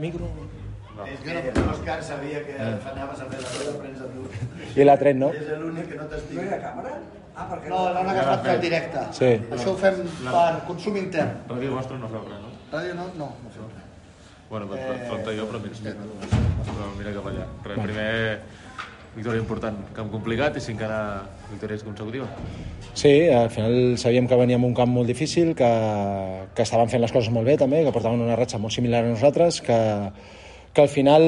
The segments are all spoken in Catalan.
Micro. No. És que l'Òscar sabia que eh. anaves a fer la teva premsa tu. I la tren, no? És l'únic que no t'estic... No hi ha càmera? Ah, perquè... No, l'han agafat pel directe. Sí. Això ho fem per consum intern. Ràdio vostra no feu res, no? Ràdio no? No, no res. Bueno, doncs eh... falta jo, però mira, però mira cap allà. Res, primer victòria important, camp complicat i cinquena victòria consecutiva. Sí, al final sabíem que veníem un camp molt difícil, que, que estaven fent les coses molt bé també, que portaven una ratxa molt similar a nosaltres, que, que al final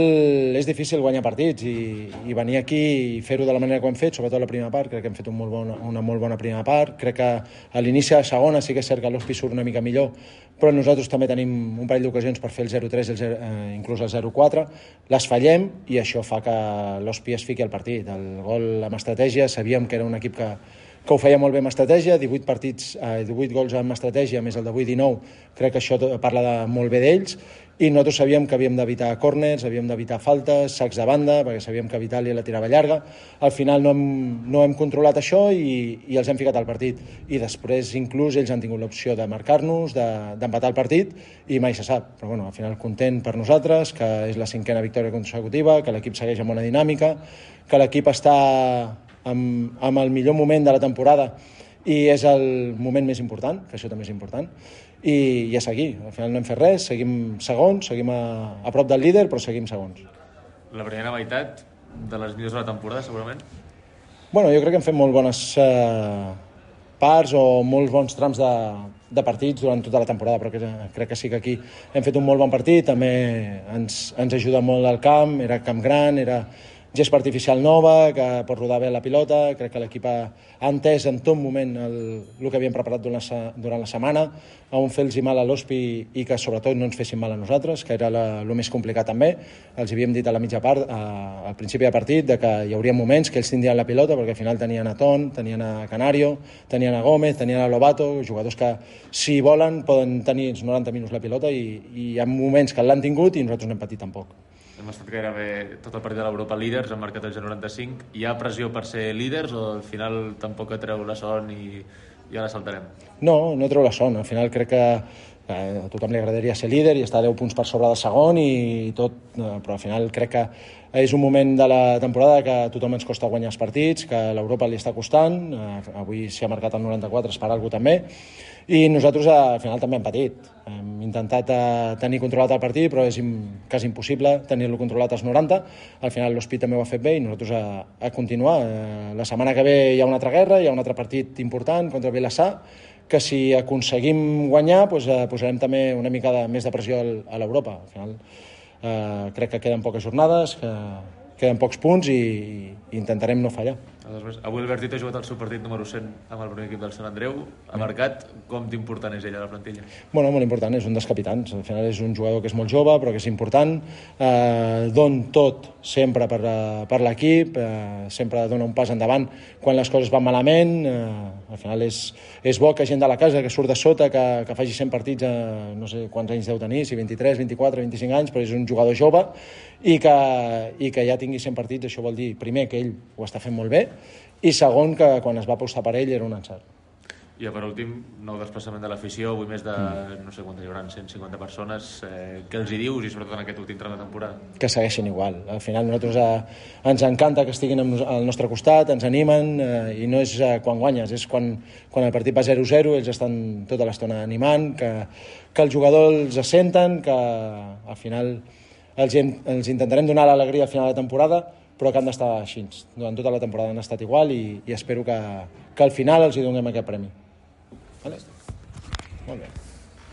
és difícil guanyar partits i, i venir aquí i fer-ho de la manera que ho hem fet, sobretot la primera part, crec que hem fet un molt bon, una molt bona primera part, crec que a l'inici de la segona sí que és cert que l'Hospi surt una mica millor, però nosaltres també tenim un parell d'ocasions per fer el 0-3, el 0, eh, inclús el 0-4, les fallem i això fa que l'Hospi es fiqui al partit. El gol amb estratègia, sabíem que era un equip que, que ho feia molt bé amb estratègia, 18 partits, eh, 18 gols amb estratègia, més el d'avui 19, crec que això parla de molt bé d'ells, i nosaltres sabíem que havíem d'evitar corners, havíem d'evitar faltes, sacs de banda, perquè sabíem que Vitali la tirava llarga. Al final no hem, no hem controlat això i, i els hem ficat al partit. I després inclús ells han tingut l'opció de marcar-nos, d'empatar de, el partit, i mai se sap. Però bueno, al final content per nosaltres, que és la cinquena victòria consecutiva, que l'equip segueix amb bona dinàmica, que l'equip està amb, amb el millor moment de la temporada i és el moment més important, que això també és important, i, i a seguir. Al final no hem fet res, seguim segons, seguim a, a prop del líder, però seguim segons. La primera meitat de les millors de la temporada, segurament? Bueno, jo crec que hem fet molt bones eh, parts o molts bons trams de, de partits durant tota la temporada, però que, crec que sí que aquí hem fet un molt bon partit, també ens, ens ajuda molt al camp, era camp gran, era, gespa artificial nova, que pot rodar bé la pilota, crec que l'equip ha, entès en tot moment el, el que havíem preparat durant la, durant la setmana, on fer-los mal a l'Hospi i que sobretot no ens fessin mal a nosaltres, que era el més complicat també. Els havíem dit a la mitja part, a, al principi de partit, de que hi hauria moments que ells tindrien la pilota, perquè al final tenien a Ton, tenien a Canario, tenien a Gómez, tenien a Lobato, jugadors que si volen poden tenir 90 minuts la pilota i, i hi ha moments que l'han tingut i nosaltres no hem patit tampoc hem estat gairebé tot el partit de l'Europa líders, hem marcat el 95. Hi ha pressió per ser líders o al final tampoc treu la son i, i ara saltarem? No, no treu la son. Al final crec que eh, a tothom li agradaria ser líder i estar 10 punts per sobre de segon i tot, eh, però al final crec que és un moment de la temporada que a tothom ens costa guanyar els partits, que l'Europa li està costant, eh, avui s'hi ha marcat el 94, es farà alguna també, i nosaltres eh, al final també hem patit. Hem intentat eh, tenir controlat el partit, però és quasi impossible tenir-lo controlat als 90. Al final l'Hospit també ho ha fet bé i nosaltres a, a continuar. Eh, la setmana que ve hi ha una altra guerra, hi ha un altre partit important contra Vilassar, que si aconseguim guanyar doncs, eh, posarem també una mica de, més de pressió a l'Europa. Al final eh, crec que queden poques jornades, que queden pocs punts i, i intentarem no fallar. Avui el Bertit ha jugat el seu partit número 100 amb el primer equip del Sant Andreu. Ha marcat com d'important és ella a la plantilla? Bueno, molt important, és un dels capitans. Al final és un jugador que és molt jove, però que és important. Eh, don tot sempre per, eh, per l'equip, eh, sempre dona un pas endavant quan les coses van malament. Eh, al final és, és bo que gent de la casa que surt de sota, que, que faci 100 partits, eh, no sé quants anys deu tenir, si 23, 24, 25 anys, però és un jugador jove i que, i que ja tingui 100 partits, això vol dir, primer, que ell ho està fent molt bé, i segon, que quan es va apostar per ell era un encert. I per últim, nou desplaçament de l'afició, avui més de, mm. no sé quantes hi haurà, 150 persones. Eh, què els hi dius, i sobretot en aquest últim tram de temporada? Que segueixin igual. Al final, nosaltres eh, ens encanta que estiguin al nostre costat, ens animen, eh, i no és eh, quan guanyes, és quan, quan el partit va 0-0, ells estan tota l'estona animant, que, que els jugadors els senten, que al final els, els intentarem donar l'alegria al final de la temporada, però que han d'estar així. Durant tota la temporada han estat igual i, i espero que, que al final els hi donem aquest premi. Vale? Molt bé.